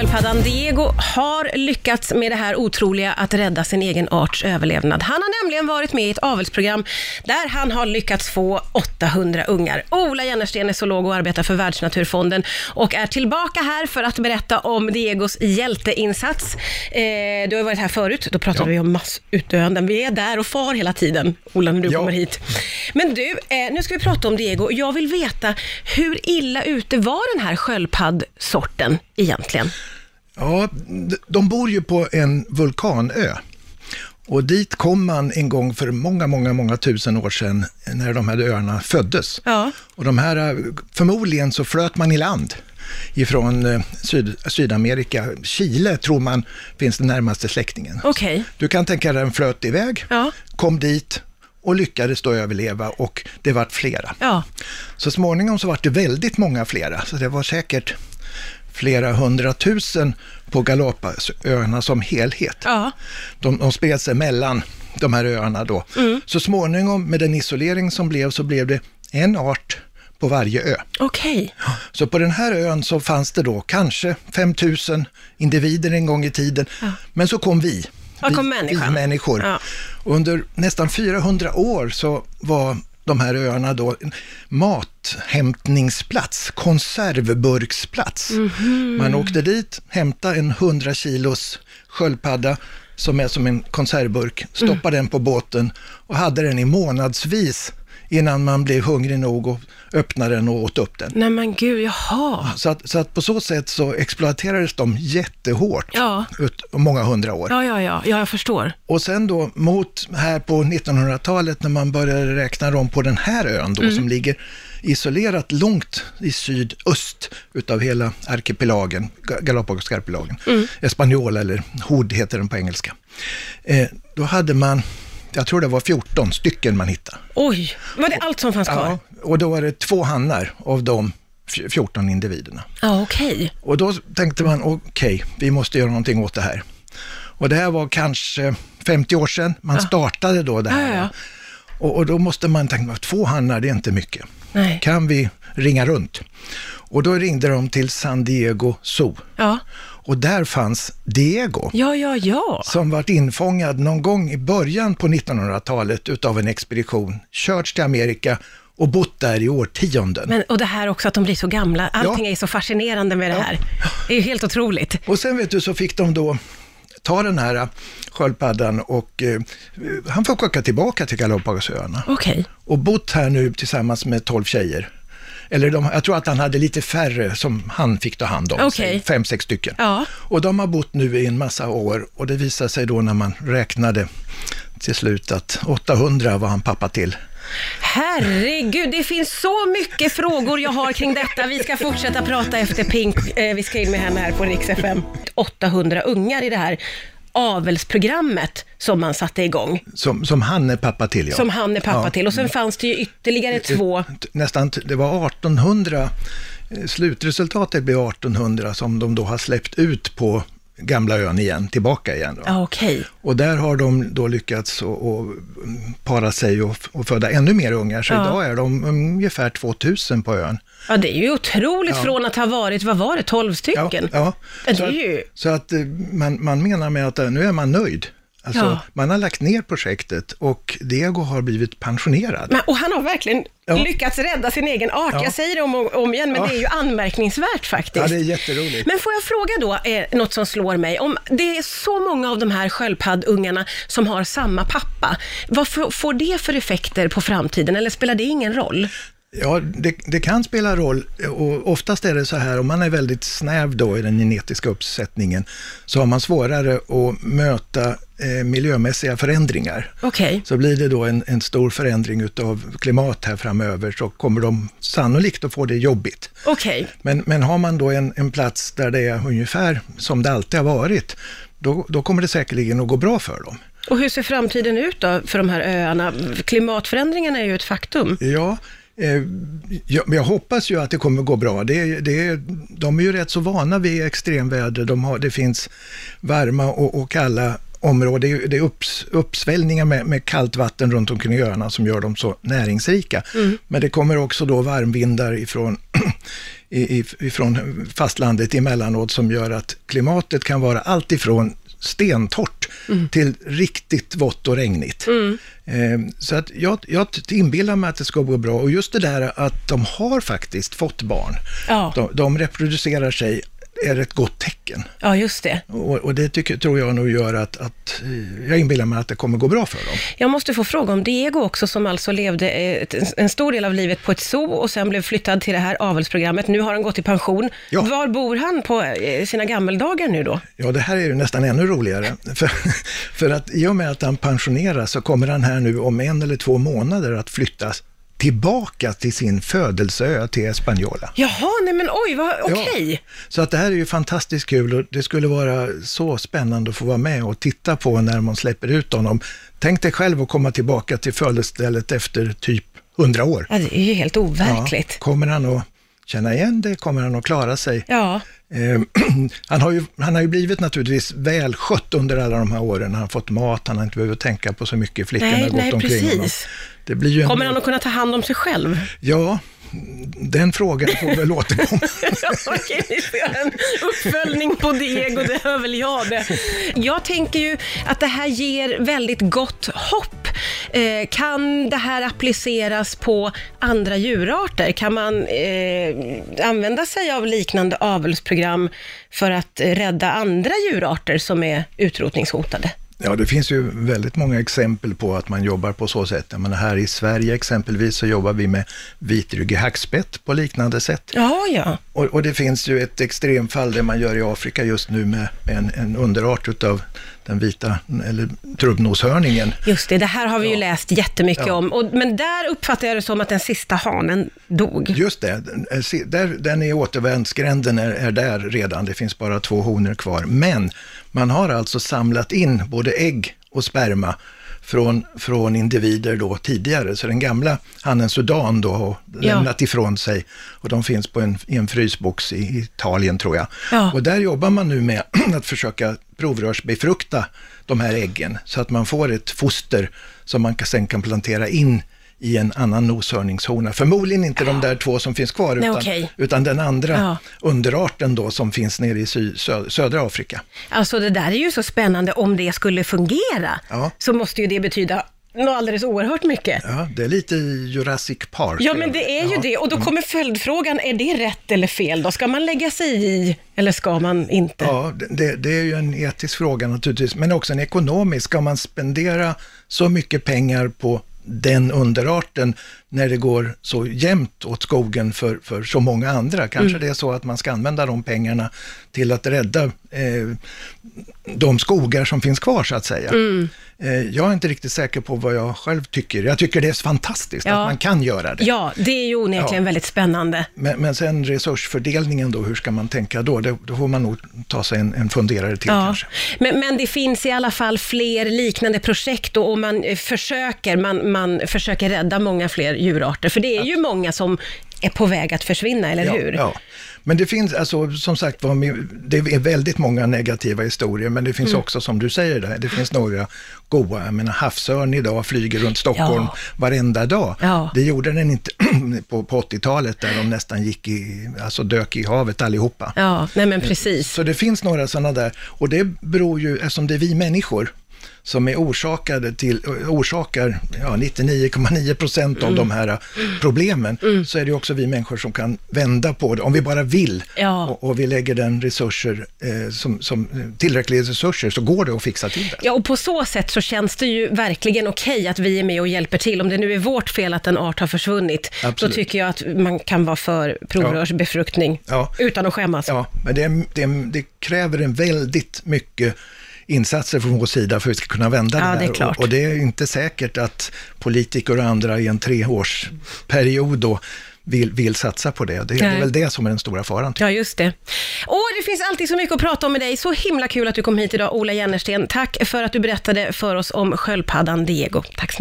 Sköldpaddan Diego har lyckats med det här otroliga att rädda sin egen arts överlevnad. Han har nämligen varit med i ett avelsprogram där han har lyckats få 800 ungar. Ola Jennersten är zoolog och arbetar för Världsnaturfonden och är tillbaka här för att berätta om Diegos hjälteinsats. Eh, du har varit här förut, då pratade Ja. vi om massutdöenden. Vi är där och far hela tiden, Ola, när du Ja. kommer hit. Men du, eh, nu ska vi prata om Diego. Jag vill veta, hur illa ute var den här sköldpaddsorten egentligen? Ja, de bor ju på en vulkanö. Och dit kom man en gång för många, många, många tusen år sedan när de här öarna föddes. Ja. Och de här, eh, förmodligen så flöt man i land ifrån eh, Syd, Sydamerika. Chile tror man finns den närmaste släktingen. Okej. Du kan tänka dig den flöt iväg, Ja. kom dit och lyckades då överleva och det vart flera. Ja. Så småningom så var det väldigt många flera, så det var säkert flera hundratusen på Galapagosöarna som helhet. Ja. De, de spred sig mellan de här öarna då. Mm. Så småningom med den isolering som blev så blev det en art på varje ö. Okej. Så på den här ön så fanns det då kanske 5000 individer en gång i tiden. Men så kom vi. Ja, vi, kom vi människor. Ja. Och under nästan 400 år så var de här öarna då mathämtningsplats, konservburksplats. Mhm. Man åkte dit, hämtade en 100 kilos sköldpadda som är som en konservburk, stoppade den på båten och hade den i månadsvis innan man blev hungrig nog och öppnade den och åt upp den. Nej men gud, jaha. Så att, så att på så sätt så exploaterades de jättehårt Ja. ut många hundra år. Ja, ja, ja, ja, jag förstår. Och sen då mot här på 1900-talet när man började räkna dem på den här ön då som ligger isolerat långt i sydöst utav hela arkipelagen, Ga- Galapagosarkipelagen. Espaniola eller Hood heter den på engelska. Eh, då hade man, jag tror det var 14 stycken man hittade. Oj, var det allt som fanns kvar? Ja, och då var det två hannar av de fj- 14 individerna. Ja, okej. Och då tänkte man, okej, vi måste göra någonting åt det här. Och det här var kanske 50 år sedan man startade då det här. Ja, ja. Och, och då måste man tänka, två hannar det är inte mycket. Nej. Kan vi ringa runt? Och då ringde de till San Diego Zoo. Ja. Och där fanns Diego, Ja, ja, ja. som varit infångad någon gång i början på 1900-talet utav en expedition, körts till Amerika och bott där i årtionden. Men, och det här också att de blir så gamla. Allting Ja. är så fascinerande med det här. Det är ju helt otroligt. Och sen vet du så fick de då ta den här sköldpaddan och eh, han får åka tillbaka till Galapagosöarna Okej. och bott här nu tillsammans med 12 tjejer. Eller de, jag tror att han hade lite färre som han fick ta hand om, säg fem, sex stycken. Ja. Och de har bott nu i en massa år och det visade sig då när man räknade till slut att 800 var han pappa till. Herregud, det finns så mycket frågor jag har kring detta. Vi ska fortsätta prata efter Pink. Eh, vi ska in med henne här på Rix FM. 800 ungar i det här avelsprogrammet som man satte igång. Som, som han är pappa till, ja. Som han är pappa Ja. till. Och sen fanns det ju ytterligare två. Nästan, det var 1800, eh, slutresultatet blev 1800 som de då har släppt ut på gamla ön igen, tillbaka igen. Då. Okej. Och där har de då lyckats att att para sig och, och föda ännu mer ungar, så Ja. idag är de ungefär 2000 på ön. Ja, det är ju otroligt Ja. från att ha varit, vad var det, 12 stycken? Ja, Ja, Så, det är att, ju... så att eh, man, man menar med att eh, nu är man nöjd. Alltså, Ja. Man har lagt ner projektet och Diego har blivit pensionerad. Men, och han har verkligen Ja. lyckats rädda sin egen art. Ja. Jag säger det om och om igen, men det är ju anmärkningsvärt faktiskt. Ja, det är jätteroligt. Men får jag fråga då, eh, något som slår mig. Om det är så många av de här sköldpaddungarna som har samma pappa, vad får det för effekter på framtiden, eller spelar det ingen roll? Ja, det, det kan spela roll och oftast är det så här, om man är väldigt snäv då i den genetiska uppsättningen, så har man svårare att möta eh, miljömässiga förändringar. Okej. Så blir det då en, en stor förändring utav klimat här framöver, så kommer de sannolikt att få det jobbigt. Okej. Men, men har man då en, en plats där det är ungefär som det alltid har varit, då, då kommer det säkerligen att gå bra för dem. Och hur ser framtiden ut då för de här öarna? Klimatförändringarna är ju ett faktum. Ja, jag, men jag hoppas ju att det kommer gå bra. Det, det, de är ju rätt så vana vid extremväder. De har, det finns varma och, och kalla områden. Det är, upps, uppsvällningar med, med kallt vatten runt omkring öarna som gör dem så näringsrika. Men det kommer också då varmvindar ifrån, ifrån fastlandet emellanåt som gör att klimatet kan vara allt ifrån stentorrt till riktigt vått och regnigt. Eh, Så att jag, jag inbillar mig att det ska gå bra och just det där att de har faktiskt fått barn. Ja. De, de reproducerar sig är ett gott tecken. Ja, just det. Och, och det tycker, tror jag nog gör att, att eh, jag inbillar mig att det kommer gå bra för dem. Jag måste få fråga om Diego också, som alltså levde ett, en stor del av livet på ett zoo och sen blev flyttad till det här avelsprogrammet. Nu har han gått i pension. Ja. Var bor han på eh, sina gammeldagar nu då? Ja, det här är ju nästan ännu roligare. För, för att i och med att han pensioneras så kommer han här nu om en eller två månader att flyttas tillbaka till sin födelseö, till Hispaniola. Jaha, nej men oj, vad okej. Ja, så att det här är ju fantastiskt kul och det skulle vara så spännande att få vara med och titta på när man släpper ut honom. Tänk dig själv att komma tillbaka till födelsestället efter typ 100 år. Ja, det är ju helt overkligt. Kommer han att känna igen det? Kommer han att klara sig? Ja. Eh, han, har ju, han har ju blivit naturligtvis välskött under alla de här åren. Han har fått mat, han har inte behövt tänka på så mycket. Flickorna Nej, har gått nej, omkring honom. precis. Det blir ju en, Kommer han att kunna ta hand om sig själv? Ja, den frågan får väl återkomma. Ja, Okej, vi göra en uppföljning på Diego, det hör väl jag det. Jag tänker ju att det här ger väldigt gott hopp. Eh, kan det här appliceras på andra djurarter? Kan man eh, använda sig av liknande avelsprogram för att rädda andra djurarter som är utrotningshotade? Ja, det finns ju väldigt många exempel på att man jobbar på så sätt. Jag menar, här i Sverige exempelvis så jobbar vi med vitryggig hackspett på liknande sätt. Ja, ja. Och, och det finns ju ett extremfall det man gör i Afrika just nu med, med en, en underart utav den vita, eller trubbnoshörningen. Just det, det här har vi ju Ja. läst jättemycket Ja. om. Och, men där uppfattar jag det som att den sista hanen dog. Just det, se- där, den är återvändsgränden är, är där redan, det finns bara två honor kvar. Men man har alltså samlat in både ägg och sperma från, från individer då tidigare. Så den gamla hannen Sudan då har Ja. lämnat ifrån sig och de finns på en, i en frysbox i Italien tror jag. Ja. Och där jobbar man nu med att försöka provrörsbefrukta de här äggen så att man får ett foster som man sen kan plantera in i en annan noshörningshona. Förmodligen inte de där två som finns kvar, Nej, utan, okej. utan den andra Ja. underarten då som finns nere i sy, sö, södra Afrika. Alltså det där är ju så spännande. Om det skulle fungera, Ja. så måste ju det betyda något alldeles oerhört mycket. Ja, det är lite Jurassic Park. Ja, men det är ju Ja. det. Och då kommer följdfrågan, är det rätt eller fel då? Ska man lägga sig i eller ska man inte? Ja, det, det är ju en etisk fråga naturligtvis, men också en ekonomisk. Ska man spendera så mycket pengar på den underarten när det går så jämnt åt skogen för, för så många andra? Kanske det är så att man ska använda de pengarna till att rädda eh, de skogar som finns kvar så att säga. Eh, jag är inte riktigt säker på vad jag själv tycker. Jag tycker det är fantastiskt Ja. att man kan göra det. Ja, det är ju onekligen Ja. väldigt spännande. Men, men sen resursfördelningen då, hur ska man tänka då? Det, då får man nog ta sig en, en funderare till Ja. kanske. Men, men det finns i alla fall fler liknande projekt och, och man eh, försöker, man, man försöker rädda många fler djurarter. För det är ju många som är på väg att försvinna, eller Ja, hur? ja. Men det finns, alltså, som sagt det är väldigt många negativa historier, men det finns Mm. också, som du säger, där, det finns några goa. Jag menar, havsörn idag flyger runt Stockholm Ja. varenda dag. Ja. Det gjorde den inte på, på 80-talet, där de nästan gick i, alltså dök i havet allihopa. Ja, nej men precis. Så det finns några sådana där, och det beror ju, eftersom det är vi människor som är orsakade till, orsakar ja, 99,9 procent Mm. av de här problemen, så är det också vi människor som kan vända på det, om vi bara vill. Ja. Och, och vi lägger den resurser, eh, som, som, tillräckliga resurser, så går det att fixa till det. Ja, och på så sätt så känns det ju verkligen okej att vi är med och hjälper till. Om det nu är vårt fel att en art har försvunnit, Absolut. så tycker jag att man kan vara för provrörsbefruktning Ja. utan att skämmas. Ja, men det, det, det kräver en väldigt mycket insatser från vår sida för att vi ska kunna vända Ja, det det här. är klart. Och, och det är inte säkert att politiker och andra i en treårsperiod då vill, vill satsa på det. Det, det är väl det som är den stora faran. Ja, just det. Och det finns alltid så mycket att prata om med dig. Så himla kul att du kom hit idag, Ola Jennersten. Tack för att du berättade för oss om sköldpaddan Diego. Tack snälla.